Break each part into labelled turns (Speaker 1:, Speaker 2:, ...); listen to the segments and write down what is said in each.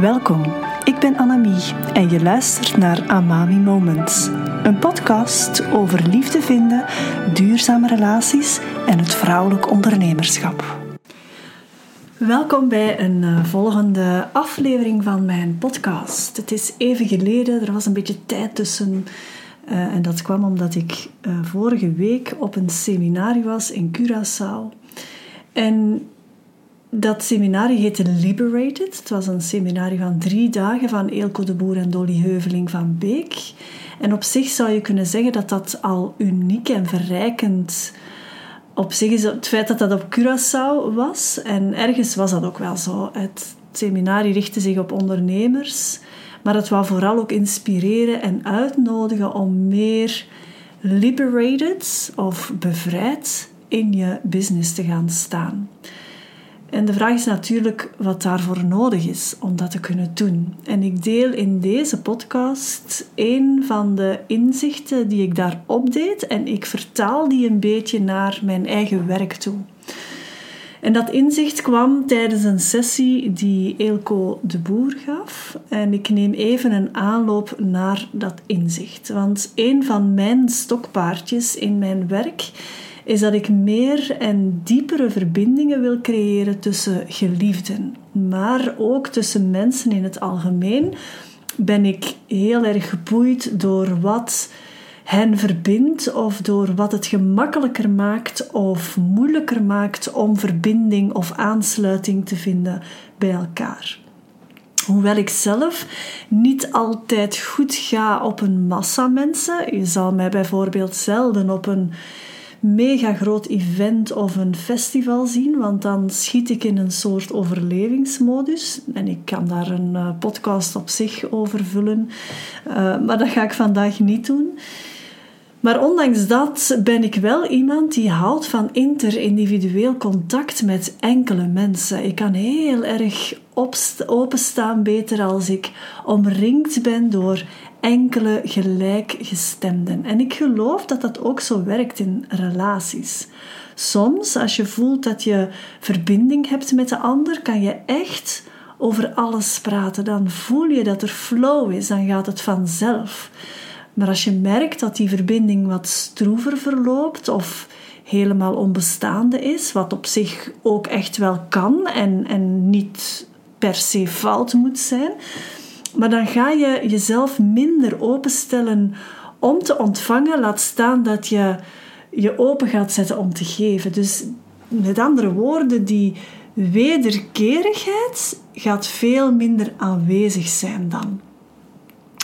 Speaker 1: Welkom, ik ben Annemie en je luistert naar Amami Moments. Een podcast over liefde vinden, duurzame relaties en het vrouwelijk ondernemerschap. Welkom bij een uh, volgende aflevering van mijn podcast. Het is even geleden, er was een beetje tijd tussen. Uh, en dat kwam omdat ik uh, vorige week op een seminar was in Curaçao. En dat seminarie heette Liberated. Het was een seminarie van drie dagen van Eelco de Boer en Dolly Heuveling van Beek. En op zich zou je kunnen zeggen dat dat al uniek en verrijkend op zich is het feit dat dat op Curaçao was. En ergens was dat ook wel zo. Het seminarie richtte zich op ondernemers. Maar het wou vooral ook inspireren en uitnodigen om meer liberated of bevrijd in je business te gaan staan. En de vraag is natuurlijk wat daarvoor nodig is om dat te kunnen doen. En ik deel in deze podcast een van de inzichten die ik daar opdeed en ik vertaal die een beetje naar mijn eigen werk toe. En dat inzicht kwam tijdens een sessie die Eelco de Boer gaf. En ik neem even een aanloop naar dat inzicht. Want een van mijn stokpaardjes in mijn werk is dat ik meer en diepere verbindingen wil creëren tussen geliefden, maar ook tussen mensen in het algemeen. Ben ik heel erg geboeid door wat hen verbindt of door wat het gemakkelijker maakt of moeilijker maakt om verbinding of aansluiting te vinden bij elkaar. Hoewel ik zelf niet altijd goed ga op een massa mensen, je zal mij bijvoorbeeld zelden op een mega groot event of een festival zien, want dan schiet ik in een soort overlevingsmodus. En ik kan daar een uh, podcast op zich over vullen, uh, maar dat ga ik vandaag niet doen. Maar ondanks dat ben ik wel iemand die houdt van interindividueel contact met enkele mensen. Ik kan heel erg openstaan beter als ik omringd ben door enkele gelijkgestemden. En ik geloof dat dat ook zo werkt in relaties. Soms, als je voelt dat je verbinding hebt met de ander, kan je echt over alles praten. Dan voel je dat er flow is, dan gaat het vanzelf. Maar als je merkt dat die verbinding wat stroever verloopt of helemaal onbestaande is, wat op zich ook echt wel kan en, en niet per se fout moet zijn, maar dan ga je jezelf minder openstellen om te ontvangen, laat staan dat je je open gaat zetten om te geven. Dus met andere woorden, die wederkerigheid gaat veel minder aanwezig zijn dan.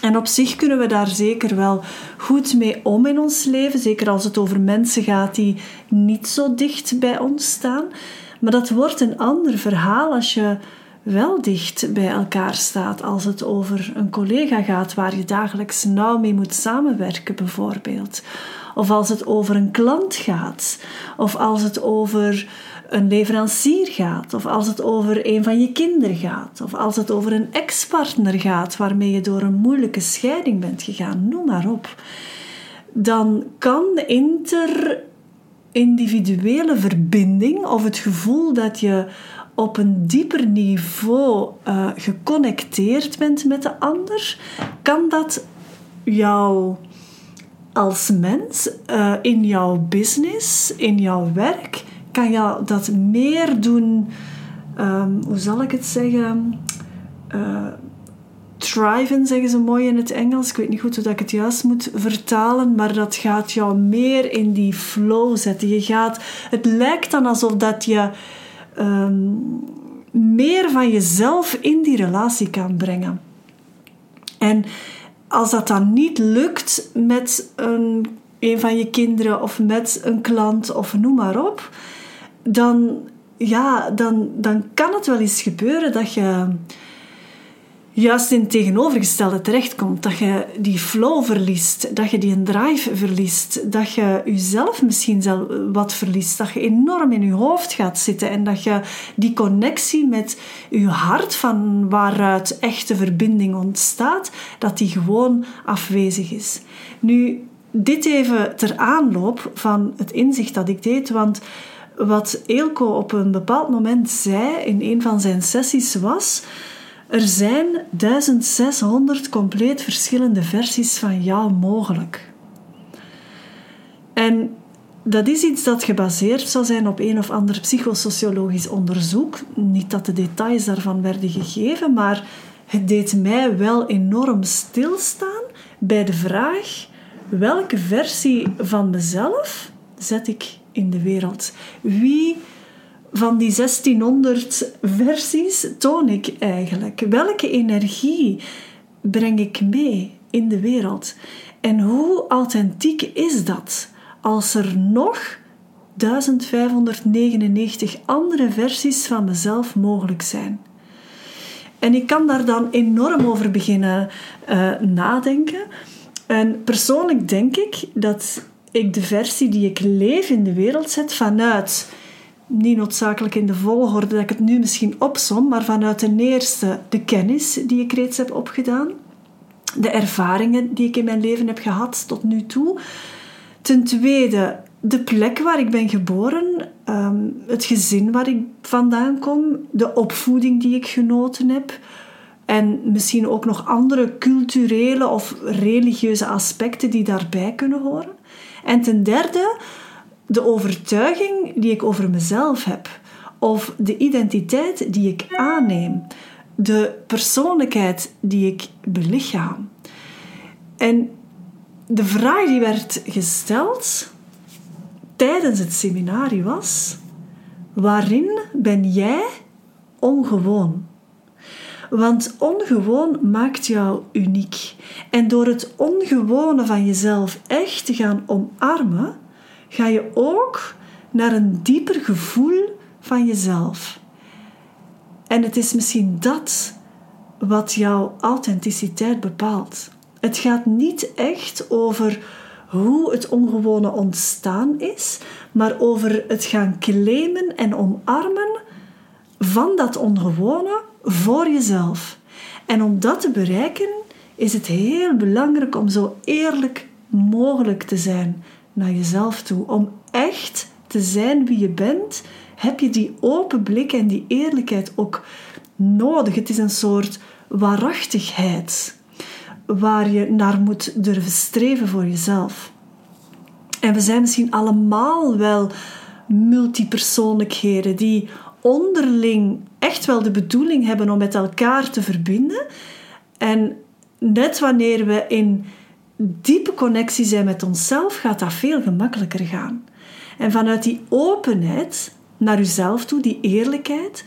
Speaker 1: En op zich kunnen we daar zeker wel goed mee om in ons leven, zeker als het over mensen gaat die niet zo dicht bij ons staan. Maar dat wordt een ander verhaal als je wel dicht bij elkaar staat als het over een collega gaat waar je dagelijks nauw mee moet samenwerken, bijvoorbeeld. Of als het over een klant gaat, of als het over een leverancier gaat, of als het over een van je kinderen gaat, of als het over een ex-partner gaat waarmee je door een moeilijke scheiding bent gegaan, noem maar op. Dan kan inter-individuele verbinding of het gevoel dat je op een dieper niveau uh, geconnecteerd bent met de ander, kan dat jou als mens uh, in jouw business, in jouw werk, kan jou dat meer doen, um, hoe zal ik het zeggen? Uh, zeggen ze mooi in het Engels. Ik weet niet goed hoe ik het juist moet vertalen, maar dat gaat jou meer in die flow zetten. Je gaat, het lijkt dan alsof dat je Ehm, meer van jezelf in die relatie kan brengen. En als dat dan niet lukt met een, een van je kinderen of met een klant of noem maar op, dan, ja, dan, dan kan het wel eens gebeuren dat je juist in het tegenovergestelde terechtkomt. Dat je die flow verliest, dat je die drive verliest, dat je jezelf misschien zelf wat verliest, dat je enorm in je hoofd gaat zitten en dat je die connectie met je hart, van waaruit echte verbinding ontstaat, dat die gewoon afwezig is. Nu, dit even ter aanloop van het inzicht dat ik deed, want wat Eelco op een bepaald moment zei in een van zijn sessies was Er zijn 1600 compleet verschillende versies van jou mogelijk. En dat is iets dat gebaseerd zou zijn op een of ander psychosociologisch onderzoek. Niet dat de details daarvan werden gegeven, maar het deed mij wel enorm stilstaan bij de vraag: welke versie van mezelf zet ik in de wereld? Wie van die 1600 versies toon ik eigenlijk? Welke energie breng ik mee in de wereld? En hoe authentiek is dat als er nog 1599 andere versies van mezelf mogelijk zijn? En ik kan daar dan enorm over beginnen uh, nadenken. En persoonlijk denk ik dat ik de versie die ik leef in de wereld zet vanuit, niet noodzakelijk in de volgorde dat ik het nu misschien opsom, maar vanuit ten eerste de kennis die ik reeds heb opgedaan, de ervaringen die ik in mijn leven heb gehad tot nu toe. Ten tweede de plek waar ik ben geboren, ehm, het gezin waar ik vandaan kom, de opvoeding die ik genoten heb. En misschien ook nog andere culturele of religieuze aspecten die daarbij kunnen horen. En ten derde, de overtuiging die ik over mezelf heb, of de identiteit die ik aanneem, de persoonlijkheid die ik belichaam. En de vraag die werd gesteld tijdens het seminarie was: waarin ben jij ongewoon? Want ongewoon maakt jou uniek. En door het ongewone van jezelf echt te gaan omarmen, ga je ook naar een dieper gevoel van jezelf. En het is misschien dat wat jouw authenticiteit bepaalt. Het gaat niet echt over hoe het ongewone ontstaan is, maar over het gaan claimen en omarmen van dat ongewone voor jezelf. En om dat te bereiken is het heel belangrijk om zo eerlijk mogelijk te zijn naar jezelf toe. Om echt te zijn wie je bent, heb je die open blik en die eerlijkheid ook nodig. Het is een soort waarachtigheid waar je naar moet durven streven voor jezelf. En we zijn misschien allemaal wel multipersoonlijkheden die onderling echt wel de bedoeling hebben om met elkaar te verbinden. En net wanneer we in diepe connectie zijn met onszelf, gaat dat veel gemakkelijker gaan. En vanuit die openheid naar jezelf toe, die eerlijkheid,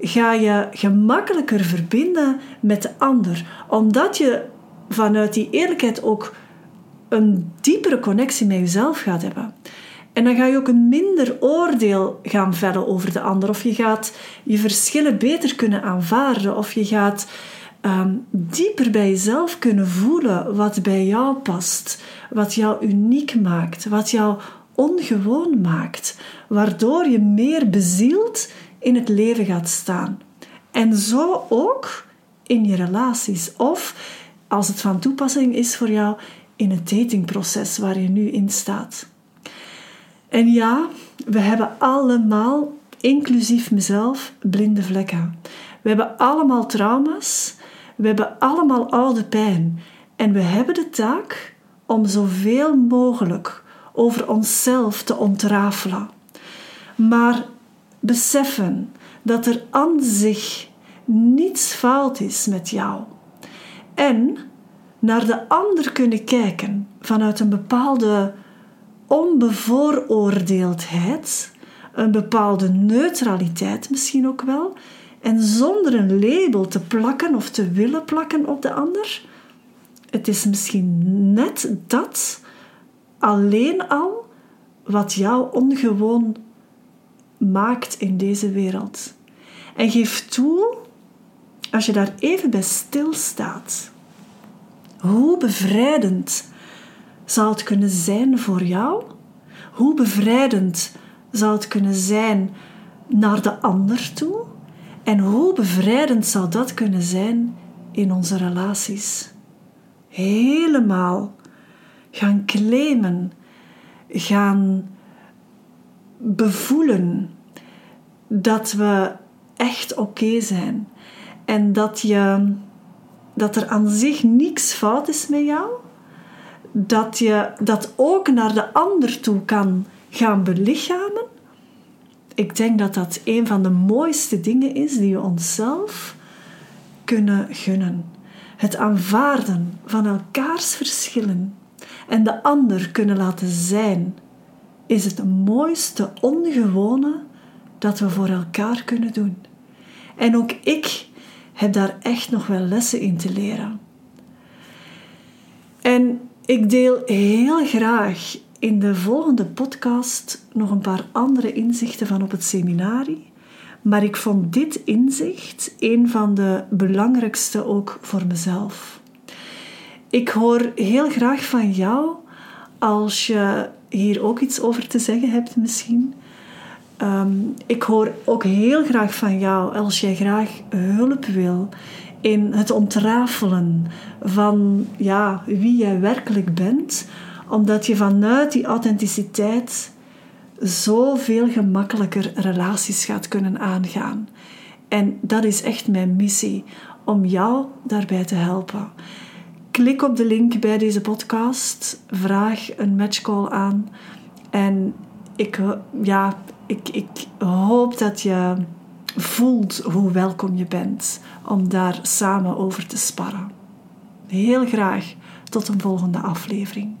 Speaker 1: ga je gemakkelijker verbinden met de ander. Omdat je vanuit die eerlijkheid ook een diepere connectie met jezelf gaat hebben. En dan ga je ook een minder oordeel gaan vellen over de ander. Of je gaat je verschillen beter kunnen aanvaarden. Of je gaat um, dieper bij jezelf kunnen voelen wat bij jou past. Wat jou uniek maakt. Wat jou ongewoon maakt. Waardoor je meer bezield in het leven gaat staan. En zo ook in je relaties. Of als het van toepassing is voor jou in het datingproces waar je nu in staat. En ja, we hebben allemaal, inclusief mezelf, blinde vlekken. We hebben allemaal trauma's. We hebben allemaal oude pijn. En we hebben de taak om zoveel mogelijk over onszelf te ontrafelen. Maar beseffen dat er aan zich niets fout is met jou. En naar de ander kunnen kijken vanuit een bepaalde onbevooroordeeldheid, een bepaalde neutraliteit misschien ook wel, en zonder een label te plakken of te willen plakken op de ander. Het is misschien net dat alleen al wat jou ongewoon maakt in deze wereld. En geef toe, als je daar even bij stilstaat, hoe bevrijdend zou het kunnen zijn voor jou? Hoe bevrijdend zou het kunnen zijn naar de ander toe? En hoe bevrijdend zou dat kunnen zijn in onze relaties? Helemaal gaan claimen, gaan bevoelen dat we echt oké zijn En dat, je, dat er aan zich niks fout is met jou. Dat je dat ook naar de ander toe kan gaan belichamen. Ik denk dat dat een van de mooiste dingen is die we onszelf kunnen gunnen. Het aanvaarden van elkaars verschillen en de ander kunnen laten zijn, is het mooiste ongewone dat we voor elkaar kunnen doen. En ook ik heb daar echt nog wel lessen in te leren. En ik deel heel graag in de volgende podcast nog een paar andere inzichten van op het seminarie. Maar ik vond dit inzicht een van de belangrijkste ook voor mezelf. Ik hoor heel graag van jou als je hier ook iets over te zeggen hebt, misschien. Ehm, ik hoor ook heel graag van jou als jij graag hulp wil in het ontrafelen van ja, wie jij werkelijk bent, omdat je vanuit die authenticiteit zoveel gemakkelijker relaties gaat kunnen aangaan. En dat is echt mijn missie, om jou daarbij te helpen. Klik op de link bij deze podcast, vraag een matchcall aan en ik, ja, ik, ik hoop dat je voelt hoe welkom je bent om daar samen over te sparren. Heel graag tot een volgende aflevering.